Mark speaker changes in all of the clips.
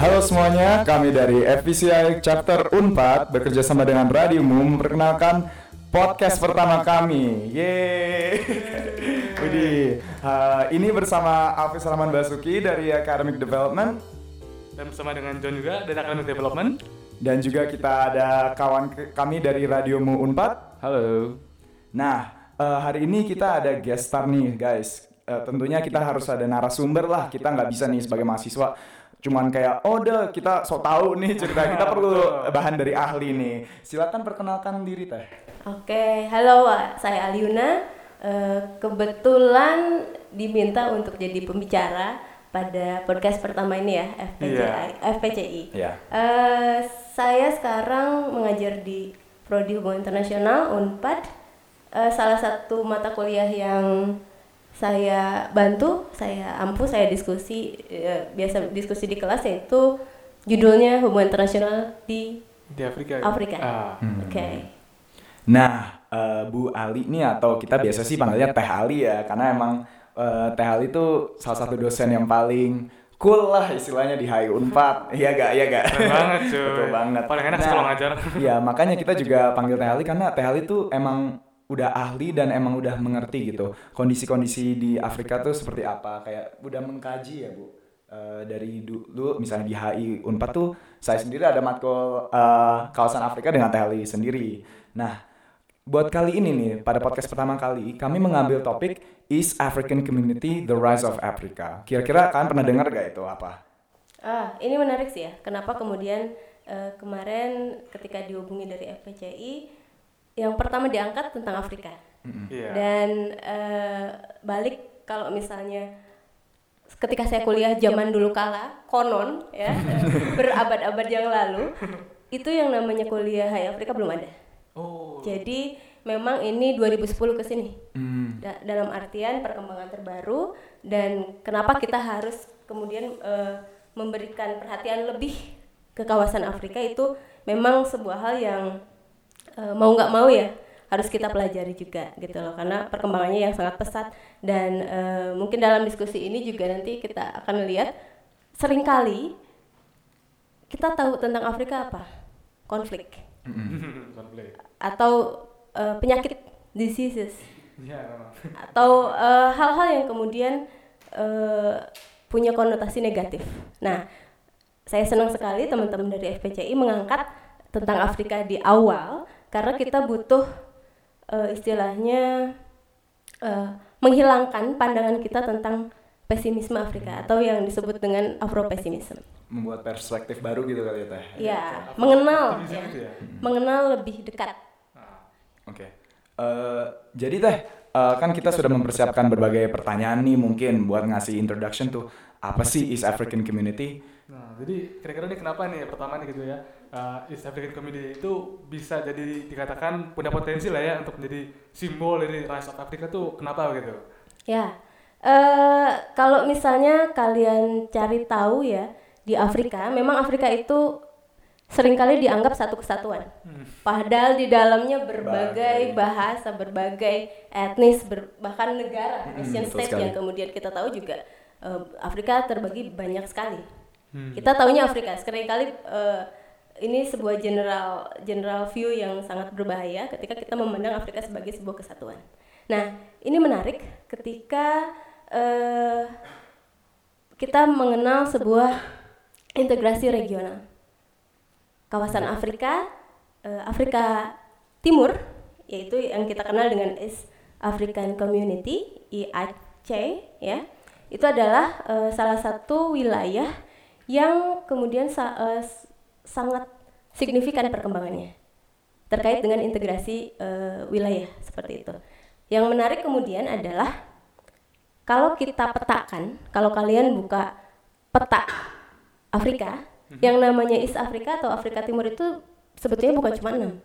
Speaker 1: Halo semuanya, kami dari FPCI Chapter Unpad bekerja sama dengan Radio Mum memperkenalkan podcast pertama kami. Yeay. Widih, uh, ini bersama Alfi Salaman Basuki dari Academic Development
Speaker 2: dan bersama dengan John juga dari Academic Development
Speaker 1: dan juga kita ada kawan kami dari Radio Mu Unpad. Halo. Nah, uh, hari ini kita ada guest star nih, guys. Uh, tentunya kita harus ada narasumber lah. Kita nggak bisa nih sebagai mahasiswa cuman kayak oh udah kita so tahu nih cerita kita perlu bahan dari ahli nih. Silakan perkenalkan diri teh.
Speaker 3: Oke, halo saya Aliuna. Eh, kebetulan diminta untuk jadi pembicara pada podcast pertama ini ya, FPCI. FPCI.
Speaker 1: Iya.
Speaker 3: Eh, saya sekarang mengajar di Prodi Hubungan Internasional Unpad. Eh, salah satu mata kuliah yang saya bantu, saya ampuh, saya diskusi eh, biasa diskusi di kelas yaitu judulnya Hubungan Internasional di
Speaker 2: di Afrika.
Speaker 3: Afrika.
Speaker 2: Ah.
Speaker 3: Oke.
Speaker 1: Nah, eh, Bu Ali nih atau kita biasa sih panggilnya Teh Ali ya, karena emang eh, Teh Ali itu salah satu dosen yang paling cool lah istilahnya di HI Unpad. Iya gak? Iya gak?
Speaker 2: Keren banget cuy.
Speaker 1: Betul banget.
Speaker 2: Paling enak
Speaker 1: Nah,
Speaker 2: kalau ngajar.
Speaker 1: Iya, makanya kita juga panggil Teh Ali karena Teh Ali tuh emang udah ahli dan emang udah mengerti gitu. Kondisi-kondisi di Afrika tuh seperti apa? Kayak udah mengkaji ya bu? Eh, dari dulu misalnya di HI Unpad tuh saya sendiri ada matkul eh, kawasan Afrika dengan Teh Ali sendiri. Nah buat kali ini nih pada podcast pertama kali kami mengambil topik East African Community The Rise of Africa? Kira-kira kalian pernah dengar gak itu? Apa?
Speaker 3: Ah, ini menarik sih ya. Kenapa kemudian eh, kemarin ketika dihubungi dari FPCI yang pertama diangkat tentang Afrika.
Speaker 2: Iya.
Speaker 3: Dan eh, balik kalau misalnya ketika saya kuliah zaman dulu kala, konon ya, berabad-abad yang lalu, itu yang namanya kuliah Hai Afrika belum ada.
Speaker 2: Oh.
Speaker 3: Jadi memang ini 2010 ke sini.
Speaker 1: Hmm.
Speaker 3: Da- dalam artian perkembangan terbaru dan kenapa kita harus kemudian eh, memberikan perhatian lebih ke kawasan Afrika itu memang sebuah hal yang eh, mau nggak mau ya harus kita pelajari juga gitu loh karena perkembangannya yang sangat pesat. Dan eh, mungkin dalam diskusi ini juga nanti kita akan lihat sering kali kita tahu tentang Afrika apa? Konflik. Atau eh, penyakit diseases.
Speaker 2: Iya.
Speaker 3: atau hal-hal yang kemudian eh, punya konotasi negatif. Nah, saya senang sekali teman-teman dari FPCI mengangkat tentang Afrika di awal karena kita butuh eh, istilahnya eh, menghilangkan pandangan kita tentang pesimisme Afrika atau yang disebut dengan Afropesimisme.
Speaker 1: membuat perspektif baru gitu kali ya Teh
Speaker 3: Ya, mengenal
Speaker 2: Optimisme
Speaker 3: ya.
Speaker 2: ya.
Speaker 3: Mengenal lebih dekat.
Speaker 1: Oke. Eh, jadi teh eh, kan kita sudah mempersiapkan berbagai pertanyaan nih mungkin buat ngasih introduction tuh apa sih East African Community?
Speaker 2: Nah, jadi kira-kira nih kenapa nih pertama nih gitu ya uh, East African Community itu bisa jadi dikatakan punya potensi lah ya untuk menjadi simbol dari Rise of Africa tuh kenapa gitu?
Speaker 3: Ya, eh kalau misalnya kalian cari tahu ya di Afrika, memang Afrika itu sering kali dianggap satu kesatuan. Padahal di dalamnya berbagai
Speaker 1: Bagai.
Speaker 3: bahasa, berbagai etnis, ber- bahkan negara, nation
Speaker 1: betul
Speaker 3: state
Speaker 1: sekali.
Speaker 3: yang kemudian kita tahu juga eh, Afrika terbagi banyak sekali. Kita tahunya Afrika, sering kali eh, ini sebuah general general view yang sangat berbahaya ketika kita memandang Afrika sebagai sebuah kesatuan. Nah, ini menarik ketika eh, kita mengenal sebuah integrasi regional. Kawasan Afrika, eh, Afrika Timur, yaitu yang kita kenal dengan East African Community (IAC), ya, itu adalah eh, salah satu wilayah yang kemudian sa- s- sangat signifikan perkembangannya terkait dengan integrasi eh, wilayah seperti itu. Yang menarik kemudian adalah kalau kita petakan, kalau kalian buka peta Afrika, yang namanya East Afrika atau Afrika Timur itu sebetulnya bukan cuma enam,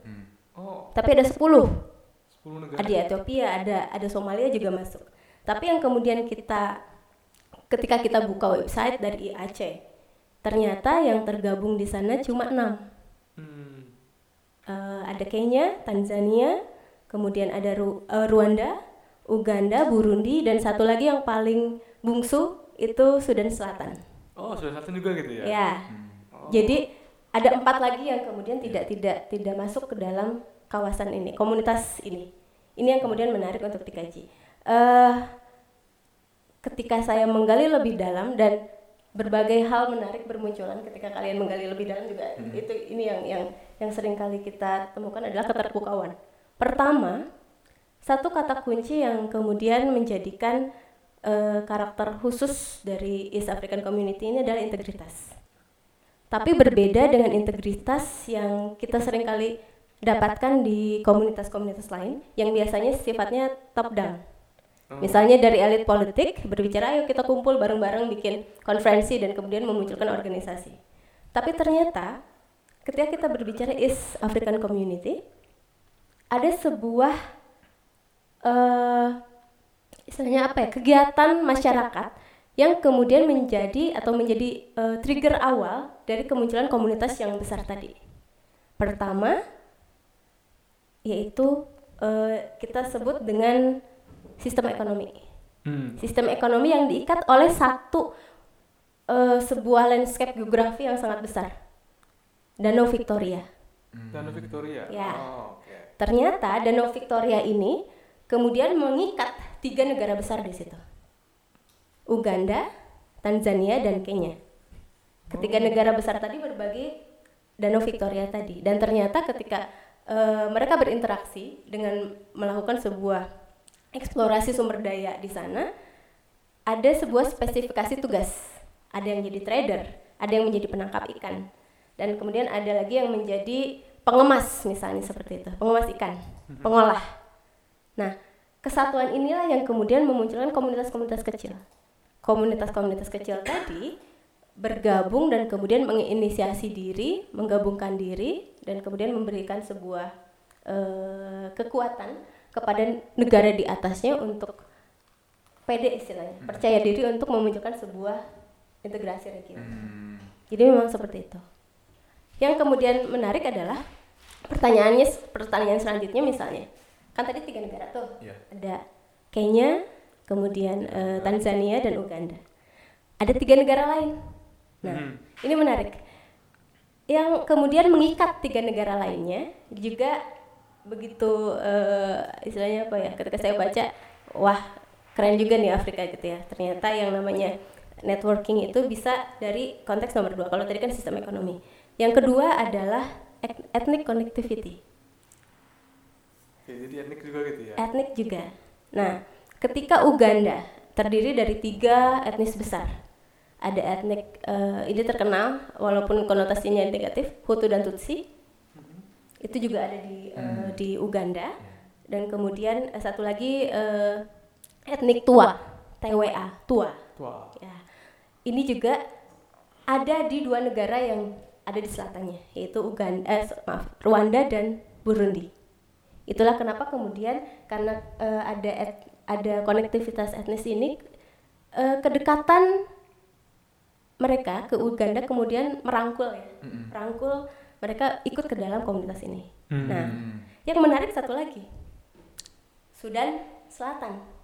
Speaker 2: Oh,
Speaker 3: tapi ada 10.
Speaker 2: 10 negara.
Speaker 3: Ada Ethiopia, ada ada Somalia juga masuk. Tapi yang kemudian kita ketika kita buka website dari IAC, ternyata yang tergabung di sana cuma enam.
Speaker 2: Hmm.
Speaker 3: Eh, ada Kenya, Tanzania, kemudian ada Ru- eh, Rwanda, Uganda, Burundi, dan satu lagi yang paling bungsu itu Sudan Selatan.
Speaker 2: Oh, sudah satu juga gitu ya?
Speaker 3: Ya, Jadi ada empat lagi yang kemudian tidak tidak tidak masuk ke dalam kawasan ini, komunitas ini. Ini yang kemudian menarik untuk dikaji. Uh, ketika saya menggali lebih dalam dan berbagai hal menarik bermunculan ketika kalian menggali lebih dalam juga hmm. itu ini yang yang yang sering kali kita temukan adalah keterpukauan. Pertama, satu kata kunci yang kemudian menjadikan uh, karakter khusus dari East African Community ini adalah integritas. Tapi berbeda dengan integritas yang kita sering kali dapatkan di komunitas-komunitas lain yang biasanya sifatnya top down Oh. Misalnya dari elit politik berbicara, ayo kita kumpul bareng-bareng bikin konferensi dan kemudian memunculkan organisasi. Tapi ternyata ketika kita berbicara East African Community, ada sebuah uh, istilahnya apa ya kegiatan masyarakat yang kemudian menjadi atau menjadi uh, trigger awal dari kemunculan komunitas yang besar tadi. Pertama, yaitu uh, kita sebut dengan sistem ekonomi. Hmm. Sistem ekonomi yang diikat oleh satu uh, sebuah landscape geografi yang sangat besar. Danau Victoria.
Speaker 2: Hmm. Danau Victoria.
Speaker 3: Ya. Oh, okay. Ternyata Danau Victoria ini kemudian mengikat tiga negara besar di situ. Uganda, Tanzania, dan Kenya. Ketiga oh. negara besar tadi berbagi Danau Victoria tadi. Dan ternyata ketika uh, mereka berinteraksi dengan melakukan sebuah eksplorasi sumber daya di sana, ada sebuah spesifikasi tugas. Ada yang jadi trader, ada yang menjadi penangkap ikan, dan kemudian ada lagi yang menjadi pengemas misalnya seperti itu, pengemas ikan, mhm. pengolah. Nah, kesatuan inilah yang kemudian memunculkan komunitas-komunitas kecil. Komunitas-komunitas kecil tadi bergabung dan kemudian menginisiasi diri, menggabungkan diri, dan kemudian memberikan sebuah uh, kekuatan kepada negara di atasnya untuk pede istilahnya hmm. percaya diri untuk memunculkan sebuah integrasi regional. Hmm. Jadi memang seperti itu. Yang kemudian menarik adalah pertanyaannya pertanyaan selanjutnya misalnya kan tadi tiga negara tuh yeah. ada Kenya, kemudian uh, Tanzania dan Uganda. Ada tiga negara lain. Nah hmm. ini menarik. Yang kemudian mengikat tiga negara lainnya juga begitu uh, istilahnya apa ya ketika saya baca wah keren juga nih Afrika gitu ya ternyata yang namanya networking itu bisa dari konteks nomor dua kalau tadi kan sistem ekonomi yang kedua adalah ethnic connectivity
Speaker 2: jadi etnik juga gitu ya
Speaker 3: etnik juga nah ketika Uganda terdiri dari tiga etnis besar ada etnik uh, ini terkenal walaupun konotasinya negatif Hutu dan Tutsi itu juga ada di hmm. uh, di Uganda dan kemudian uh, satu lagi uh, etnik tua TWA tua. tua. Ya. Ini juga ada di dua negara yang ada di selatannya yaitu Uganda eh, maaf Rwanda dan Burundi. Itulah kenapa kemudian karena uh, ada et, ada konektivitas etnis ini uh, kedekatan mereka ke Uganda kemudian merangkul ya. Mm -hmm. Merangkul mereka ikut ke dalam komunitas ini. Hmm. Nah, yang menarik satu lagi, Sudan Selatan.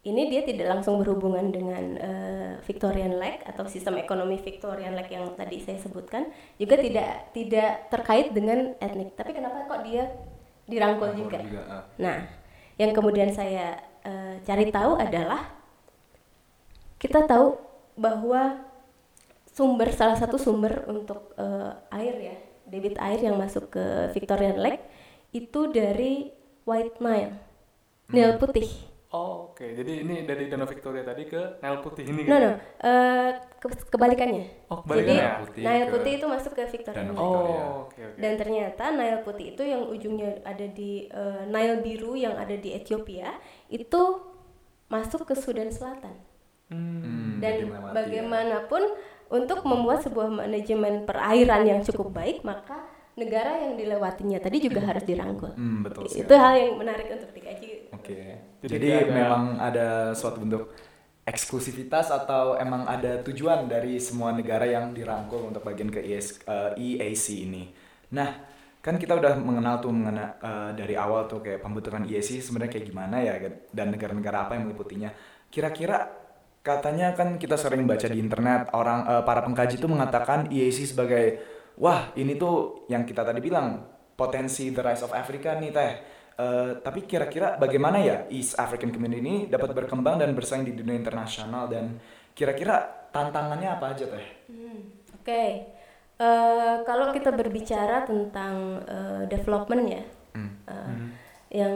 Speaker 3: Ini dia tidak langsung berhubungan dengan uh, Victorian Lake atau sistem ekonomi Victorian Lake yang tadi saya sebutkan, juga tidak tidak terkait dengan etnik. Tapi kenapa kok dia dirangkul juga? juga? Ah. Nah, yang kemudian saya uh, cari tahu adalah kita tahu bahwa sumber salah satu sumber untuk uh, air ya debit air yang masuk ke Victorian Lake itu dari White Nile, hmm. Nile putih.
Speaker 2: Oh, oke. Okay. Jadi ini dari Danau Victoria tadi ke Nile putih ini
Speaker 3: gitu. No, no. Uh, ke kebalikannya.
Speaker 2: Oh, kebalikannya.
Speaker 3: Jadi putih Nile ke... putih itu masuk ke Victoria.
Speaker 2: Oh, oke, okay, okay.
Speaker 3: Dan ternyata Nile putih itu yang ujungnya ada di uh, Nile biru yang ada di Ethiopia itu masuk ke Sudan Selatan. Hmm, dan ya. bagaimanapun ya untuk membuat sebuah manajemen perairan yang cukup baik maka negara yang dilewatinya tadi juga harus dirangkul. Hmm, betul Itu hal yang menarik untuk dikaji.
Speaker 1: Oke. Okay. Jadi, Jadi ada, memang ada suatu bentuk eksklusivitas atau emang ada tujuan dari semua negara yang dirangkul untuk bagian ke ES, uh, eh, EAC ini. Nah, kan kita udah mengenal tuh mengenal uh, dari awal tuh kayak pembentukan EAC sebenarnya kayak gimana ya dan negara-negara apa yang meliputinya. Kira-kira katanya kan kita sering baca di internet orang uh, para pengkaji itu mengatakan EAC sebagai wah ini tuh yang kita tadi bilang potensi the rise of Africa nih teh. Uh, tapi kira-kira bagaimana ya East African Community ini dapat berkembang dan bersaing di dunia internasional dan kira-kira tantangannya apa aja teh?
Speaker 3: Hmm, Oke, okay. uh, kalau kita berbicara tentang uh, development ya, hmm. Uh, hmm. yang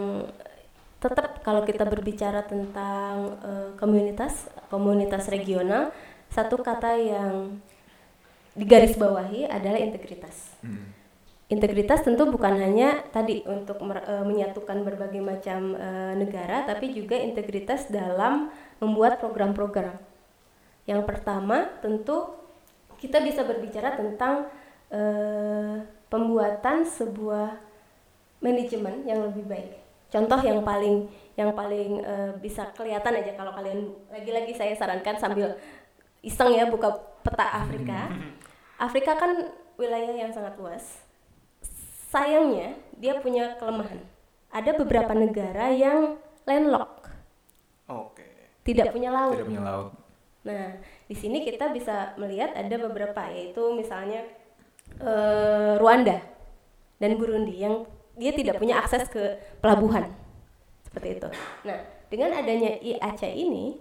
Speaker 3: tetap kalau kita berbicara tentang uh, komunitas komunitas regional satu kata yang digarisbawahi adalah integritas. Hmm. Integritas tentu bukan hanya tadi untuk uh, menyatukan berbagai macam uh, negara, tapi juga integritas dalam membuat program-program. Yang pertama tentu kita bisa berbicara tentang uh, pembuatan sebuah manajemen yang lebih baik contoh yang paling yang paling uh, bisa kelihatan aja kalau kalian lagi-lagi saya sarankan sambil iseng ya buka peta Afrika. Afrika kan wilayah yang sangat luas. Sayangnya dia punya kelemahan. Ada beberapa negara yang landlocked.
Speaker 1: Oke. Okay.
Speaker 3: Tidak punya laut.
Speaker 1: Tidak punya laut.
Speaker 3: Nah, di sini kita bisa melihat ada beberapa yaitu misalnya uh, Rwanda dan Burundi yang dia tidak punya akses ke pelabuhan seperti itu. Nah, dengan adanya IAC ini,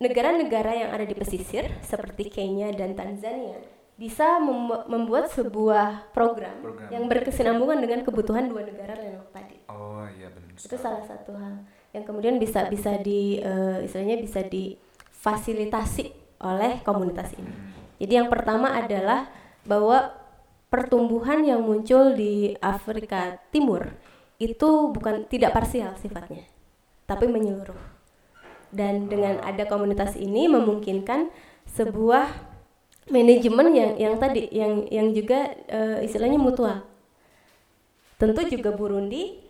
Speaker 3: negara-negara yang ada di pesisir seperti Kenya dan Tanzania bisa membuat sebuah program, program yang berkesinambungan dengan kebutuhan dua negara lain tadi.
Speaker 1: Oh iya benar.
Speaker 3: Itu salah satu hal yang kemudian bisa bisa di uh, istilahnya bisa difasilitasi oleh komunitas ini. Hmm. Jadi yang pertama adalah bahwa pertumbuhan yang muncul di Afrika Timur itu bukan tidak parsial sifatnya, tapi menyeluruh. Dan dengan ada komunitas ini memungkinkan sebuah manajemen yang yang tadi yang yang juga uh, istilahnya mutual. Tentu juga Burundi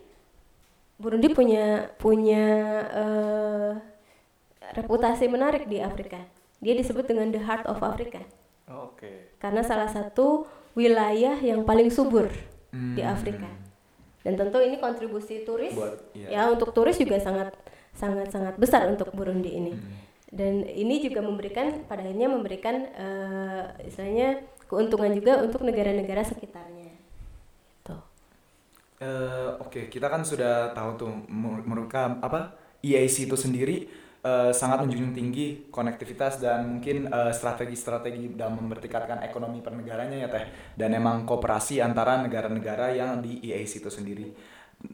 Speaker 3: Burundi punya punya uh, reputasi menarik di Afrika. Dia disebut dengan the heart of Africa.
Speaker 1: Oh, Oke. Okay.
Speaker 3: Karena salah satu wilayah yang paling subur hmm. di Afrika. Dan tentu ini kontribusi turis Buat, iya. ya untuk turis juga sangat sangat sangat besar untuk Burundi ini. Hmm. Dan ini juga memberikan pada akhirnya memberikan uh, istilahnya keuntungan juga untuk negara-negara sekitarnya. Tuh.
Speaker 1: Uh, Oke, okay. kita kan sudah tahu tuh mereka apa EAC itu sendiri uh, sangat menjunjung tinggi konektivitas dan mungkin strategi strategi-strategi dalam mempertingkatkan ekonomi per negaranya ya teh dan emang kooperasi antara negara-negara yang di EAC itu sendiri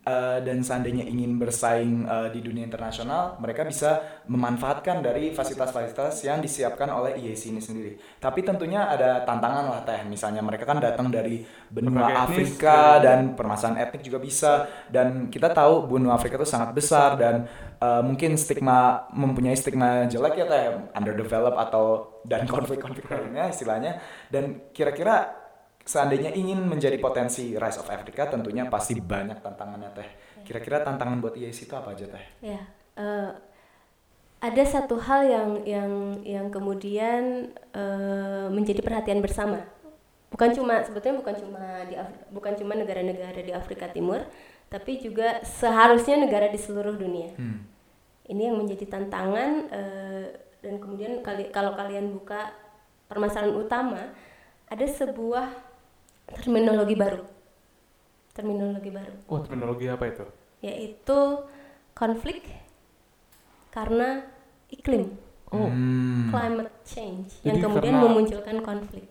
Speaker 1: uh, dan seandainya ingin bersaing uh, di dunia internasional, mereka bisa memanfaatkan dari fasilitas-fasilitas yang disiapkan oleh IAC ini sendiri. Tapi tentunya ada tantangan lah teh, misalnya mereka kan datang dari benua Berbagai Afrika etnis, dan permasalahan etnik juga bisa. Dan kita tahu benua Afrika itu sangat besar dan uh, mungkin stigma mempunyai stigma jelek ya teh, underdeveloped atau dan konflik-konflik lainnya istilahnya. Dan kira-kira seandainya ingin menjadi potensi Rise of Africa tentunya pasti banyak tantangannya teh. Kira-kira tantangan buat IAC itu apa aja teh?
Speaker 3: Ya, uh, ada satu hal yang yang yang kemudian uh, menjadi perhatian bersama. Bukan cuma sebetulnya bukan cuma di Afri, bukan cuma negara-negara di Afrika Timur, tapi juga seharusnya negara di seluruh dunia. Hmm. Ini yang menjadi tantangan uh, dan kemudian kali, kalau kalian buka permasalahan utama ada sebuah terminologi baru. Terminologi baru.
Speaker 2: Oh, terminologi apa itu?
Speaker 3: Yaitu konflik karena iklim. Oh, hmm. climate change Jadi yang kemudian karena, memunculkan konflik.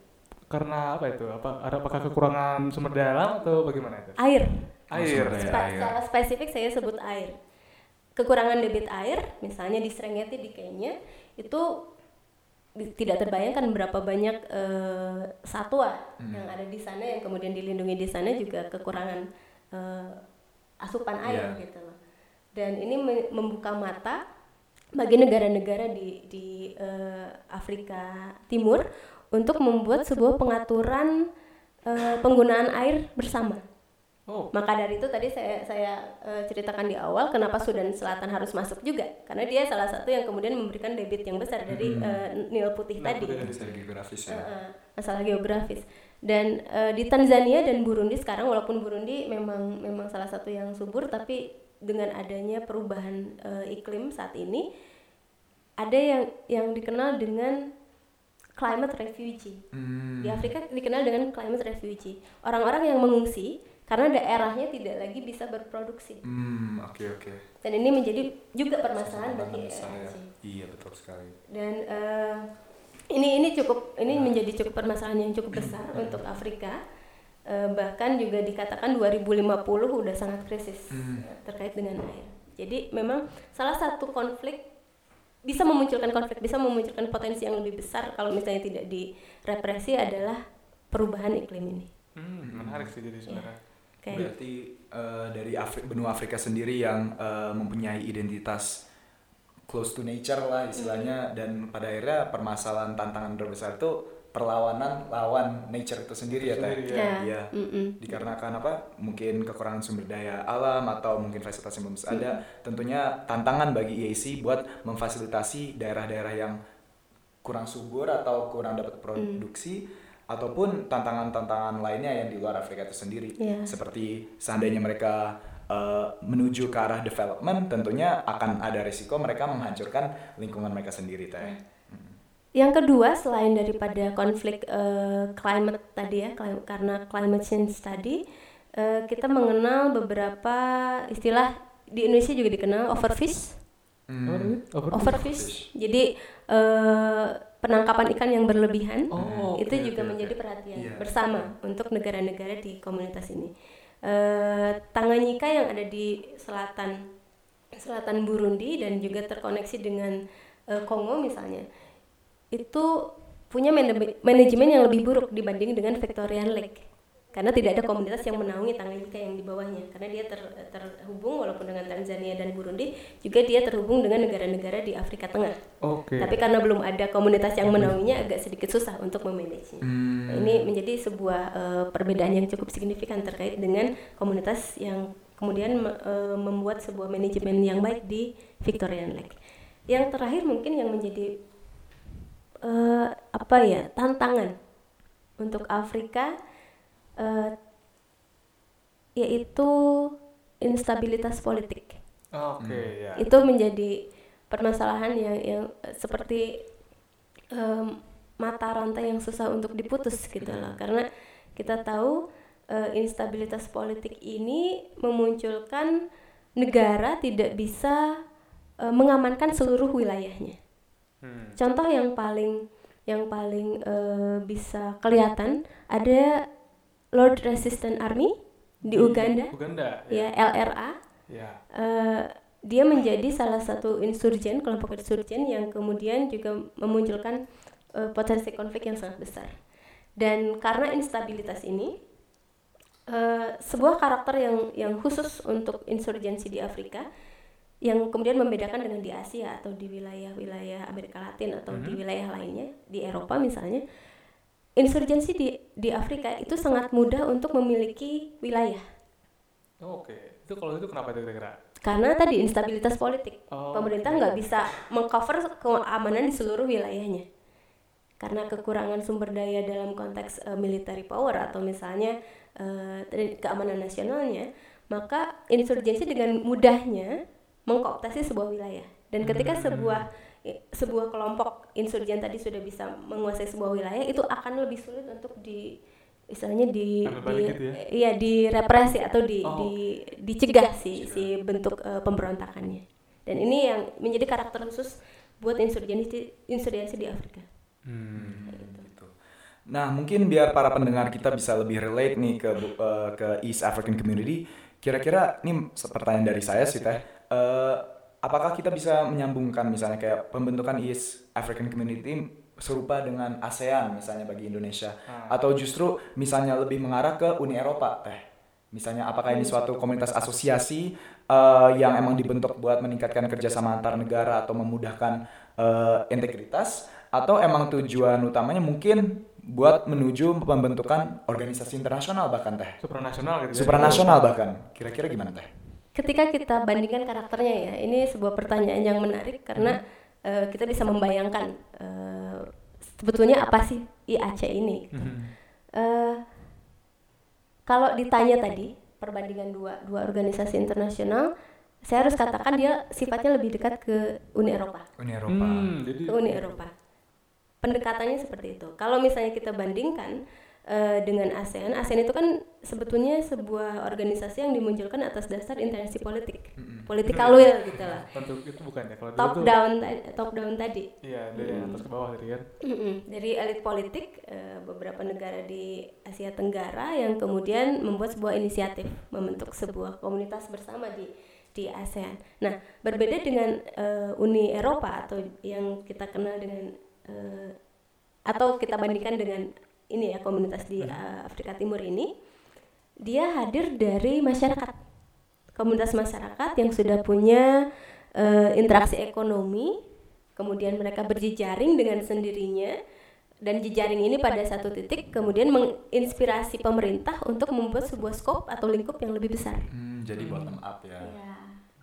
Speaker 2: Karena apa itu? Apa ada apakah kekurangan sumber daya alam atau bagaimana itu?
Speaker 3: Air.
Speaker 2: Air.
Speaker 3: Spe air. Secara spesifik saya sebut air. Kekurangan debit air, misalnya di Serengeti di Kenya, itu tidak terbayangkan berapa banyak uh, satwa hmm. yang ada di sana yang kemudian dilindungi di sana juga kekurangan uh, asupan air yeah. gitu loh. Dan ini membuka mata bagi negara-negara di di uh, Afrika Timur untuk membuat sebuah pengaturan uh, penggunaan air bersama. Oh. Maka dari itu tadi saya saya uh, ceritakan di awal kenapa Sudan Selatan harus masuk juga karena dia salah satu yang kemudian memberikan debit yang besar dari hmm. uh, Nil Putih nah, tadi.
Speaker 1: Masalah geografis ya. Uh,
Speaker 3: masalah geografis. Dan uh, di Tanzania dan Burundi sekarang walaupun Burundi memang memang salah satu yang subur tapi dengan adanya perubahan uh, iklim saat ini ada yang yang dikenal dengan climate refugee.
Speaker 1: Hmm.
Speaker 3: Di Afrika dikenal dengan climate refugee. Orang-orang yang mengungsi karena daerahnya tidak lagi bisa berproduksi.
Speaker 1: Hmm, oke oke.
Speaker 3: Dan ini menjadi juga permasalahan bagi
Speaker 1: besar ya. Iya betul sekali.
Speaker 3: Dan eh, ini ini cukup ini menjadi cukup permasalahan yang cukup besar untuk Afrika. Eh, bahkan juga dikatakan 2050 udah sangat krisis
Speaker 1: Hmm.
Speaker 3: terkait dengan air. Jadi memang salah satu konflik bisa memunculkan konflik, bisa memunculkan potensi yang lebih besar kalau misalnya tidak direpresi adalah perubahan iklim ini.
Speaker 2: Hmm, menarik sih jadi sebenarnya.
Speaker 3: Kayak
Speaker 1: Berarti eh, dari Afri- benua Afrika sendiri yang eh, mempunyai identitas close to nature lah istilahnya dan pada akhirnya permasalahan tantangan terbesar itu perlawanan lawan nature itu sendiri ya teh.
Speaker 2: Sendiri,
Speaker 3: ya.
Speaker 1: Iya.
Speaker 3: mm-mm.
Speaker 1: Dikarenakan apa? Mungkin kekurangan sumber daya alam atau mungkin fasilitas yang belum ada. Tentunya tantangan bagi EAC buat memfasilitasi daerah-daerah yang kurang subur atau kurang dapat produksi ataupun tantangan-tantangan lainnya yang di luar Afrika itu sendiri.
Speaker 3: Iya.
Speaker 1: Seperti seandainya mereka eh, menuju ke arah development, tentunya akan ada risiko mereka menghancurkan lingkungan mereka sendiri, teh.
Speaker 3: Yang kedua selain daripada konflik eh, climate tadi ya, clim- karena climate change tadi, eh, kita mengenal beberapa istilah di Indonesia juga dikenal overfish.
Speaker 1: Hmm.
Speaker 2: Apa tadi? Over-
Speaker 3: Overfish. Jadi eh, penangkapan ikan yang berlebihan
Speaker 2: Oh,
Speaker 3: itu
Speaker 2: oke,
Speaker 3: juga
Speaker 2: oke,
Speaker 3: menjadi
Speaker 2: oke.
Speaker 3: perhatian
Speaker 1: Iya.
Speaker 3: bersama untuk negara-negara di komunitas ini. Eh, Tanganyika yang ada di selatan selatan Burundi dan juga terkoneksi dengan eh, Kongo misalnya itu punya manajemen manajemen yang lebih buruk dibanding dengan Victorian Lake karena tidak ada komunitas yang menaungi Tanganyika yang di bawahnya karena dia ter- terhubung walaupun dengan Tanzania dan Burundi juga dia terhubung dengan negara-negara di Afrika Tengah
Speaker 2: Oke.
Speaker 3: tapi karena belum ada komunitas yang menaunginya agak sedikit susah untuk memanagenya.
Speaker 1: Hmm.
Speaker 3: Nah, ini menjadi sebuah eh, perbedaan yang cukup signifikan terkait dengan komunitas yang kemudian eh, membuat sebuah manajemen yang baik di Victorian Lake. Yang terakhir mungkin yang menjadi eh, apa ya tantangan untuk Afrika eh, yaitu instabilitas politik.
Speaker 2: Oke, ya.
Speaker 3: itu menjadi permasalahan yang yang seperti em, mata rantai yang susah untuk diputus gitu loh. Karena kita tahu eh, instabilitas politik ini memunculkan negara tidak bisa eh, mengamankan seluruh wilayahnya.
Speaker 2: Hmm.
Speaker 3: contoh yang paling yang paling eh, bisa kelihatan ada Lord Resistance Army di Uganda.
Speaker 2: Uganda.
Speaker 3: ya LRA
Speaker 2: Ya.
Speaker 3: Eh, dia menjadi salah satu insurgen kelompok insurgen yang kemudian juga memunculkan eh, potensi konflik yang sangat besar. Dan karena instabilitas ini eh, sebuah karakter yang yang khusus untuk insurgensi di Afrika yang kemudian membedakan dengan di Asia atau di wilayah-wilayah Amerika Latin atau di wilayah lainnya di Eropa misalnya insurgensi di di Afrika itu sangat mudah untuk memiliki wilayah.
Speaker 2: Oke. Itu kalau itu kenapa itu kira-kira?
Speaker 3: karena tadi instabilitas politik.
Speaker 2: Oh,
Speaker 3: pemerintah nggak bisa mengcover keamanan di seluruh wilayahnya. Karena kekurangan sumber daya dalam konteks eh, military power atau misalnya tadi keamanan nasionalnya maka insurgensi dengan mudahnya mengkooptasi sebuah wilayah. Dan ketika sebuah i- sebuah kelompok insurgen tadi sudah bisa menguasai sebuah wilayah itu akan lebih sulit untuk di istilahnya di, di
Speaker 2: gitu ya?
Speaker 3: iya direpresi atau di,
Speaker 2: Oh.
Speaker 3: di dicegah si si bentuk eh, pemberontakannya dan ini yang menjadi karakter khusus buat insurgensi insurgensi di Afrika
Speaker 2: Hmm.
Speaker 1: gitu. Nah, mungkin biar para pendengar kita bisa lebih relate nih ke eh, ke East African Community, kira-kira ini pertanyaan dari saya sih teh, eh, apakah kita bisa menyambungkan misalnya kayak pembentukan East African Community serupa dengan ASEAN misalnya bagi Indonesia, atau justru misalnya lebih mengarah ke Uni Eropa teh? Misalnya apakah ini suatu komunitas asosiasi eh, yang emang dibentuk buat meningkatkan kerjasama antar negara atau memudahkan eh, integritas atau emang tujuan utamanya mungkin buat menuju pembentukan organisasi internasional bahkan teh
Speaker 2: Supranasional gitu ya?
Speaker 1: supranasional bahkan kira-kira gimana teh?
Speaker 3: Ketika kita bandingkan karakternya ya ini sebuah pertanyaan yang menarik karena eh, kita bisa membayangkan eh, sebetulnya apa sih IAC ini gitu. Eh, kalau ditanya tadi perbandingan dua dua organisasi internasional saya harus katakan dia sifatnya lebih dekat ke Uni Eropa.
Speaker 1: Uni Eropa.
Speaker 2: Hmm, jadi
Speaker 3: Ke Uni Eropa. Pendekatannya seperti itu. Kalau misalnya kita bandingkan eh, dengan ASEAN, ASEAN itu kan sebetulnya sebuah organisasi yang dimunculkan atas dasar intensi politik, political will gitu lah.
Speaker 2: tentu itu bukan ya kalau
Speaker 3: Top
Speaker 2: tuh
Speaker 3: down, ta- top down tadi.
Speaker 2: iya dari atas ke bawah tadi kan
Speaker 3: Mm-mm. Dari elit politik eh, beberapa negara di Asia Tenggara yang kemudian membuat sebuah inisiatif membentuk sebuah komunitas bersama di di ASEAN. Nah, berbeda dengan eh, Uni Eropa atau yang kita kenal dengan eh, atau kita bandingkan dengan ini ya komunitas di eh, Afrika Timur ini, dia hadir dari masyarakat, komunitas masyarakat yang sudah punya eh, interaksi ekonomi, kemudian mereka berjejaring dengan sendirinya dan jejaring ini pada satu titik kemudian menginspirasi pemerintah untuk membuat sebuah skop atau lingkup yang lebih besar.
Speaker 1: Hmm, jadi bottom up ya.
Speaker 3: Ya,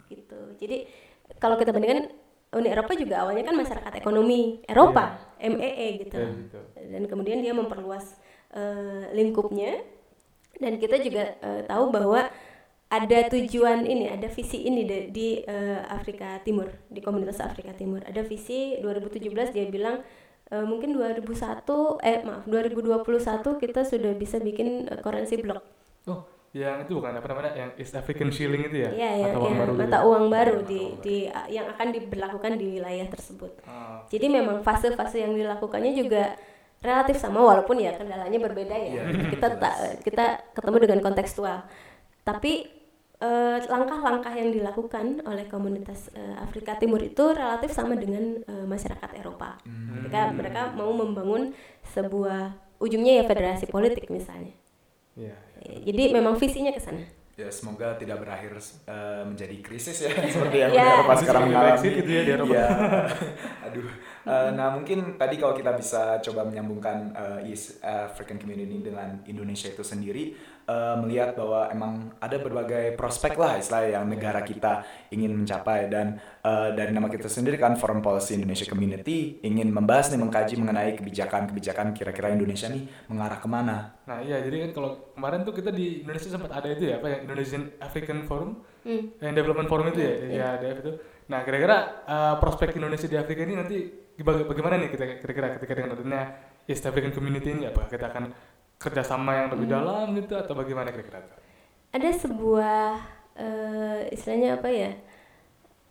Speaker 3: gitu. Jadi kalau kita bandingkan Uni Eropa juga awalnya kan masyarakat ekonomi Eropa, MEE gitu.
Speaker 2: Ya, gitu.
Speaker 3: Dan kemudian dia memperluas eh, lingkupnya dan kita juga eh, tahu bahwa ada tujuan ini, ada visi ini di, di, eh, Afrika Timur, di komunitas Afrika Timur. Ada visi 2017 dia bilang eh, mungkin 2001 eh maaf 2021 kita sudah bisa bikin eh, currency block.
Speaker 2: oh yang itu bukan apa namanya yang East African Shilling itu ya
Speaker 3: Iya, ya,
Speaker 2: mata uang
Speaker 3: ya,
Speaker 2: baru gitu
Speaker 3: mata
Speaker 2: ya?
Speaker 3: uang baru di, di yang akan diberlakukan di wilayah tersebut.
Speaker 2: Ah,
Speaker 3: Jadi memang fase-fase yang dilakukannya juga relatif sama walaupun ya kendalanya berbeda ya.
Speaker 1: Iya,
Speaker 3: kita tak kita ketemu dengan kontekstual. Tapi eh, langkah-langkah yang dilakukan oleh komunitas eh, Afrika Timur itu relatif sama dengan eh, masyarakat Eropa. Ketika mereka mau membangun sebuah ujungnya ya federasi politik misalnya.
Speaker 2: Iya
Speaker 3: Jadi memang visinya ke sana.
Speaker 1: Ya semoga tidak berakhir eh, menjadi krisis ya seperti yang
Speaker 3: Ya.
Speaker 1: Uni Eropa sekarang mengalami.
Speaker 2: Gitu ya di Eropa.
Speaker 1: Iya. Aduh. Eh, nah mungkin tadi kalau kita bisa coba menyambungkan eh, East African Community dengan Indonesia itu sendiri eh, melihat bahwa emang ada berbagai prospek lah istilahnya yang negara kita ingin mencapai dan eh, dari nama kita sendiri kan Foreign Policy Indonesia Community ingin membahas nih mengkaji mengenai kebijakan-kebijakan kira-kira Indonesia nih mengarah ke mana.
Speaker 2: nah iya jadi kan kalau kemarin tuh kita di Indonesia sempat ada itu ya apa yang Indonesian African Forum
Speaker 3: Hmm.
Speaker 2: yang Development Forum itu ya ya ADF itu nah kira-kira eh, prospek Indonesia di Afrika ini nanti baga- bagaimana nih kita kira-kira ketika dengan adanya East African Community ini apakah kita akan kerjasama yang lebih dalam gitu atau bagaimana kira-kira
Speaker 3: ada sebuah eh, istilahnya apa ya?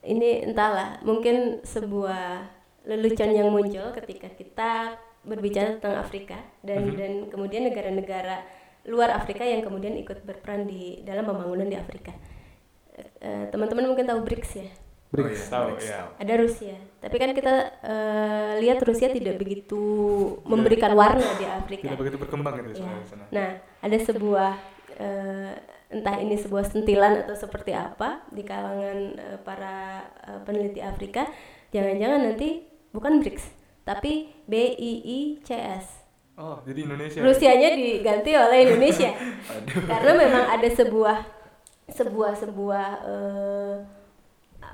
Speaker 3: Ini entahlah mungkin sebuah lelucon yang muncul ketika kita berbicara tentang Afrika dan dan kemudian negara-negara luar Afrika yang kemudian ikut berperan di dalam pembangunan di Afrika. Eh, teman-teman mungkin tahu BRICS ya
Speaker 2: BRICS
Speaker 1: iya,
Speaker 2: tahu
Speaker 1: BRICS
Speaker 2: ya
Speaker 1: tahu.
Speaker 3: ada Rusia tapi kan kita eh, lihat Rusia tidak begitu memberikan warna di Afrika
Speaker 2: tidak begitu berkembang gitu
Speaker 3: Ya.
Speaker 2: sebenarnya di sana
Speaker 3: Nah, ada sebuah eh, entah ini sebuah sentilan atau seperti apa di kalangan eh, para eh, peneliti Afrika, jangan-jangan nanti bukan BRICS, tapi BIICS.
Speaker 2: oh jadi Indonesia
Speaker 3: Rusianya diganti oleh Indonesia. Karena memang ada sebuah sebuah sebuah eh,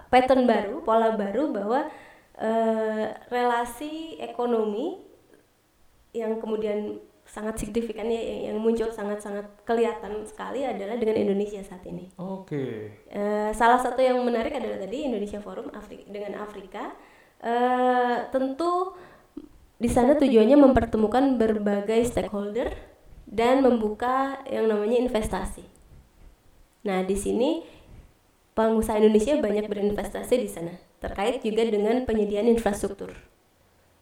Speaker 3: pattern baru, pola baru bahwa eh, relasi ekonomi yang kemudian sangat signifikan ya yang, muncul sangat-sangat kelihatan sekali adalah dengan Indonesia saat ini.
Speaker 2: oke
Speaker 3: Eh, salah satu yang menarik adalah tadi Indonesia Forum Afri- dengan Afrika. Eh, tentu di sana tujuannya mempertemukan berbagai stakeholder dan membuka yang namanya investasi. Nah, di sini pengusaha Indonesia banyak berinvestasi di sana terkait juga dengan penyediaan infrastruktur.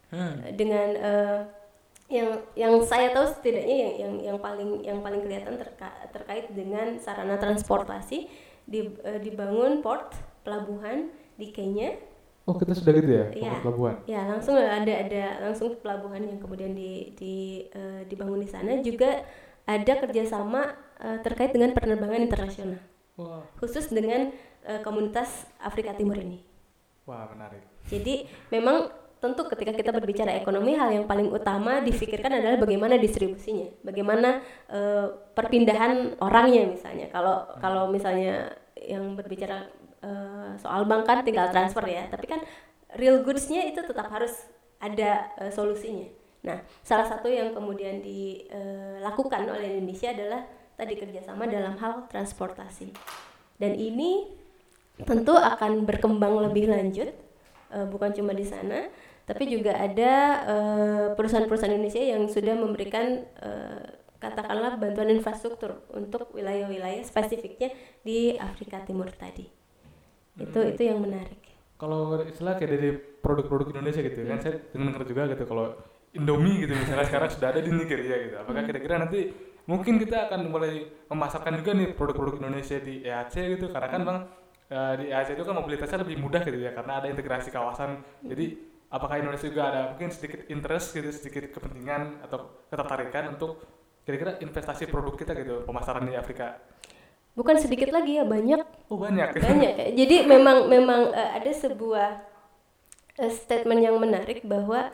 Speaker 2: Hmm.
Speaker 3: Dengan eh, yang yang saya tahu setidaknya yang yang yang paling yang paling kelihatan terka- terkait dengan sarana transportasi di, eh, dibangun port pelabuhan di Kenya.
Speaker 2: Oh kita sudah gitu ya?
Speaker 3: Iya.
Speaker 2: pelabuhan?
Speaker 3: Ya langsung ada ada langsung pelabuhan yang kemudian di, di eh, dibangun di sana. Juga ada kerjasama eh, terkait dengan penerbangan internasional.
Speaker 2: Wah.
Speaker 3: Khusus dengan eh, komunitas Afrika Timur ini
Speaker 2: wah menarik
Speaker 3: jadi memang tentu ketika kita berbicara ekonomi hal yang paling utama difikirkan adalah bagaimana distribusinya, bagaimana eh, perpindahan orangnya misalnya. Kalau kalau misalnya yang berbicara eh, soal bank kan tinggal transfer ya, tapi kan real goods-nya itu tetap harus ada eh, solusinya. Nah, salah satu yang kemudian dilakukan oleh Indonesia adalah tadi kerjasama dalam hal transportasi. Dan ini tentu akan berkembang lebih lanjut uh, bukan cuma di sana tapi juga ada uh, perusahaan-perusahaan Indonesia yang sudah memberikan uh, katakanlah bantuan infrastruktur untuk wilayah-wilayah spesifiknya di Afrika Timur tadi. Itu hmm. itu yang menarik.
Speaker 2: Kalau istilah kayak dari produk-produk Indonesia gitu kan saya dengar juga gitu kalau Indomie gitu misalnya sekarang sudah ada di Nigeria gitu. Apakah hmm. kira-kira nanti mungkin kita akan mulai memasarkan juga nih produk-produk Indonesia di EAC gitu? Karena kan bang uh, di EAC itu kan mobilitasnya lebih mudah gitu ya karena ada integrasi kawasan. Jadi apakah Indonesia juga ada mungkin sedikit interest gitu sedikit kepentingan atau ketertarikan untuk kira-kira investasi produk kita gitu pemasaran di Afrika?
Speaker 3: Bukan sedikit lagi ya banyak.
Speaker 2: Oh banyak.
Speaker 3: Banyak jadi memang memang uh, ada sebuah uh, statement yang menarik bahwa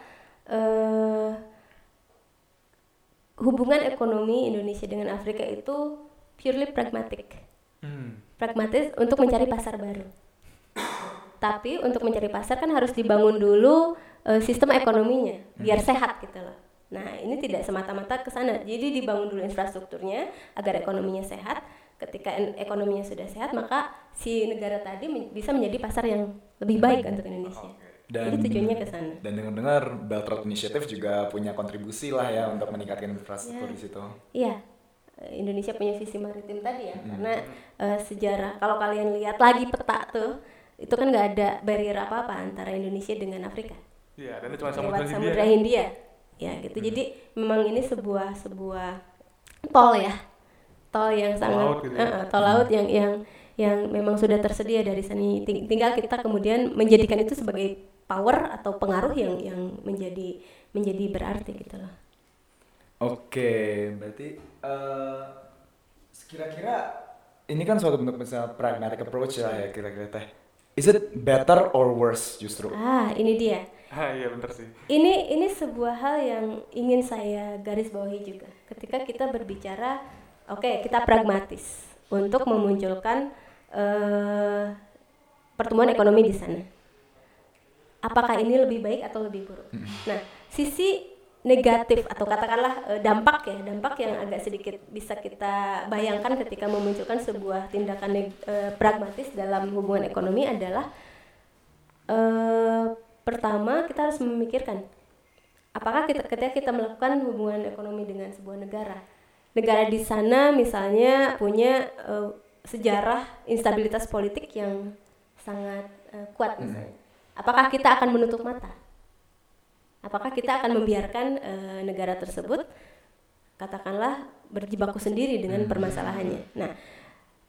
Speaker 3: uh, hubungan ekonomi Indonesia dengan Afrika itu purely pragmatic hmm. Pragmatis untuk mencari pasar baru tapi untuk mencari pasar kan harus dibangun dulu uh, sistem ekonominya biar sehat gitu loh Nah, ini tidak semata-mata ke sana. Jadi dibangun dulu infrastrukturnya agar ekonominya sehat. Ketika ekonominya sudah sehat, maka si negara tadi bisa menjadi pasar yang lebih baik untuk Indonesia. Dan, Jadi tujuannya ke sana.
Speaker 1: Dan dengar-dengar Belt Road Initiative juga punya kontribusi lah ya untuk meningkatkan infrastruktur ya. di situ.
Speaker 3: Iya. Indonesia punya visi maritim tadi ya, hmm. karena uh, sejarah kalau kalian lihat lagi peta tuh, itu kan nggak ada barrier apa-apa antara Indonesia dengan Afrika.
Speaker 2: Iya, dan itu cuma samudra,
Speaker 3: samudra Hindia. Hindia ya gitu hmm. jadi memang ini sebuah sebuah tol ya tol yang tol sangat laut gitu ya? uh, tol laut yang yang yang memang sudah tersedia dari sini tinggal kita kemudian menjadikan itu sebagai power atau pengaruh yang yang menjadi menjadi berarti gitu loh
Speaker 1: oke berarti uh, kira-kira ini kan suatu bentuk misalnya pragmatic approach ya ya kira-kira teh is it better or worse justru
Speaker 3: ah ini dia
Speaker 2: Ah, iya benar sih.
Speaker 3: Ini ini sebuah hal yang ingin saya garis bawahi juga. Ketika kita berbicara, oke okay, kita pragmatis untuk memunculkan uh, pertumbuhan ekonomi di sana. Apakah ini lebih baik atau lebih buruk? Nah, sisi negatif atau katakanlah uh, dampak ya, dampak yang agak sedikit bisa kita bayangkan ketika memunculkan sebuah tindakan uh, pragmatis dalam hubungan ekonomi adalah uh, pertama kita harus memikirkan apakah kita ketika kita melakukan hubungan ekonomi dengan sebuah negara negara di sana misalnya punya uh, sejarah instabilitas politik yang sangat uh, kuat hmm. misalnya apakah kita akan menutup mata apakah kita akan membiarkan uh, negara tersebut katakanlah berjibaku sendiri dengan hmm. permasalahannya nah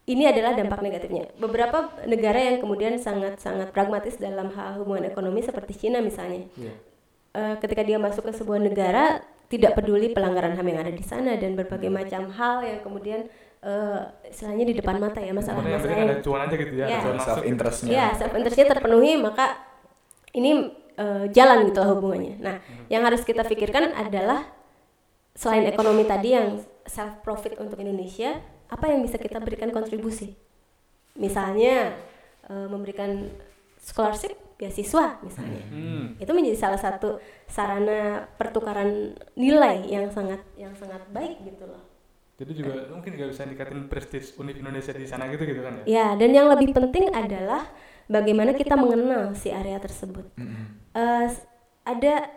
Speaker 3: ini adalah dampak negatifnya. Beberapa negara yang kemudian sangat-sangat pragmatis dalam hal hubungan ekonomi seperti Cina misalnya, yeah. Iya. uh, ketika dia masuk ke sebuah negara tidak peduli pelanggaran HAM yang ada di sana dan berbagai macam hal yang kemudian uh, istilahnya di depan mata ya masalah-masalah
Speaker 2: yang ada cuan aja gitu ya,
Speaker 1: yeah. self interestnya.
Speaker 3: Ya, self interestnya terpenuhi maka ini uh, jalan gitu hubungannya. Nah, hmm. yang harus kita pikirkan adalah selain ekonomi tadi yang self profit untuk Indonesia apa yang bisa kita berikan kontribusi misalnya uh, memberikan scholarship beasiswa misalnya hmm. itu menjadi salah satu sarana pertukaran nilai yang sangat yang sangat baik gitu loh
Speaker 2: jadi juga uh, mungkin juga bisa dikatin prestis Univ Indonesia di sana gitu gitu kan ya
Speaker 3: ya dan yang lebih penting adalah bagaimana kita mengenal si area tersebut hmm. uh, ada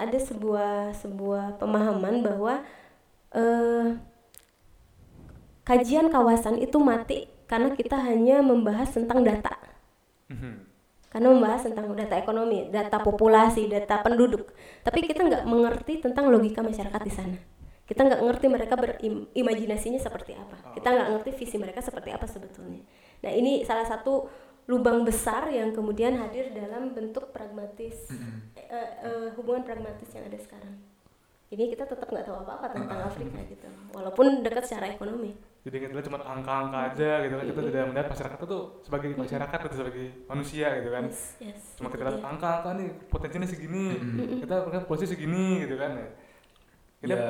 Speaker 3: ada sebuah sebuah pemahaman bahwa uh, kajian kawasan itu mati karena kita hanya membahas tentang data. Mhm. Karena membahas tentang data ekonomi, data populasi, data penduduk. Tapi kita nggak mengerti tentang logika masyarakat di sana. Kita nggak ngerti mereka berimajinasinya seperti apa. Kita nggak ngerti visi mereka seperti apa sebetulnya. Nah ini salah satu lubang besar yang kemudian hadir dalam bentuk pragmatis, uh, uh, hubungan pragmatis yang ada sekarang. Ini kita tetap nggak tahu apa-apa tentang Afrika gitu, walaupun dekat secara ekonomi.
Speaker 2: Jadi kita cuma angka-angka aja gitu kan. Kita tidak melihat masyarakat itu sebagai masyarakat atau sebagai manusia gitu kan. Yes, yes, cuma kita lihat angka-angka nih potensinya segini kita melihat posisi segini gitu kan
Speaker 1: kita ya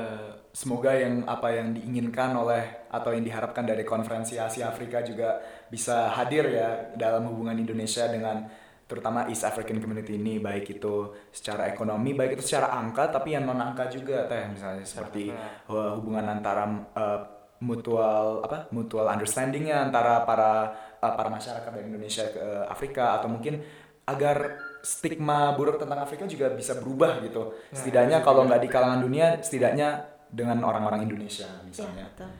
Speaker 1: semoga yang apa yang diinginkan oleh atau yang diharapkan dari konferensi Asia Afrika juga bisa hadir ya dalam hubungan Indonesia dengan terutama East African Community ini baik itu secara ekonomi baik itu secara angka tapi yang non angka juga teh misalnya seperti hubungan antara uh, mutual apa mutual understandingnya antara para uh, para masyarakat dari Indonesia ke Afrika atau mungkin agar stigma buruk tentang Afrika juga bisa berubah gitu.
Speaker 2: Ya,
Speaker 1: Setidaknya
Speaker 2: itu
Speaker 1: kalau
Speaker 2: juga.
Speaker 1: nggak di kalangan dunia, setidaknya dengan orang-orang Indonesia misalnya.
Speaker 3: Ya, betul.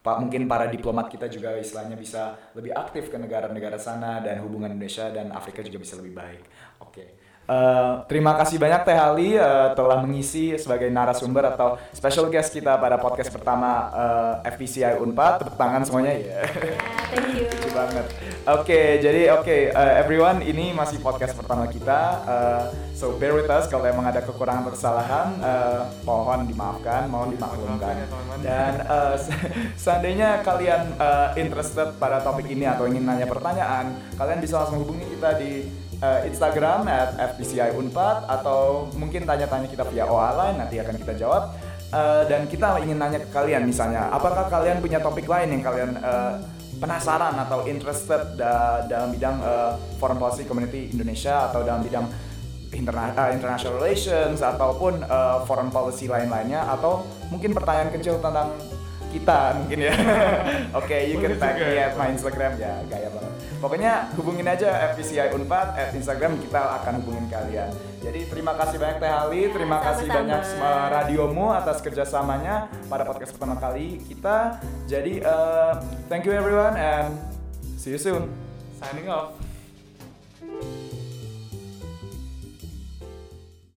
Speaker 1: Pak mungkin para diplomat kita juga istilahnya bisa lebih aktif ke negara-negara sana dan hubungan Indonesia dan Afrika juga bisa lebih baik. Oke. Eh, terima kasih banyak Teh Ali eh, telah mengisi sebagai narasumber atau special guest kita pada podcast pertama eh, FPCI Unpad. Tepuk tangan semuanya ya.
Speaker 3: Ya, thank you.
Speaker 1: Lucu banget. Oke, jadi oke uh, everyone, ini masih podcast pertama kita. Uh, so bear with us kalau emang ada kekurangan atau kesalahan, uh, mohon dimaafkan, mohon dimaklumkan.
Speaker 2: Ya.
Speaker 1: Dan uh, se- seandainya kalian uh, interested pada topik ini atau ingin nanya pertanyaan, kalian bisa langsung hubungi kita di uh, Instagram at FPCI Unpad atau mungkin tanya-tanya kita via OA line nanti akan kita jawab. Uh, dan kita ingin nanya ke kalian misalnya, apakah kalian punya topik lain yang kalian uh, penasaran atau interested da- dalam bidang uh, foreign policy community Indonesia atau dalam bidang interna- international relations ataupun uh, foreign policy lain-lainnya atau mungkin pertanyaan kecil tentang kita mungkin ya. Oke, you can tag me
Speaker 2: ya.
Speaker 1: at my Instagram ya, gaya banget. Pokoknya hubungin aja FPCI Unpad at Instagram kita akan hubungin kalian. Jadi terima kasih banyak Teh Ali, terima kasih
Speaker 3: sama-sama.
Speaker 1: banyak uh, radiomu atas kerjasamanya pada podcast pertama kali kita. Jadi uh, thank you everyone and see you soon.
Speaker 2: Signing off.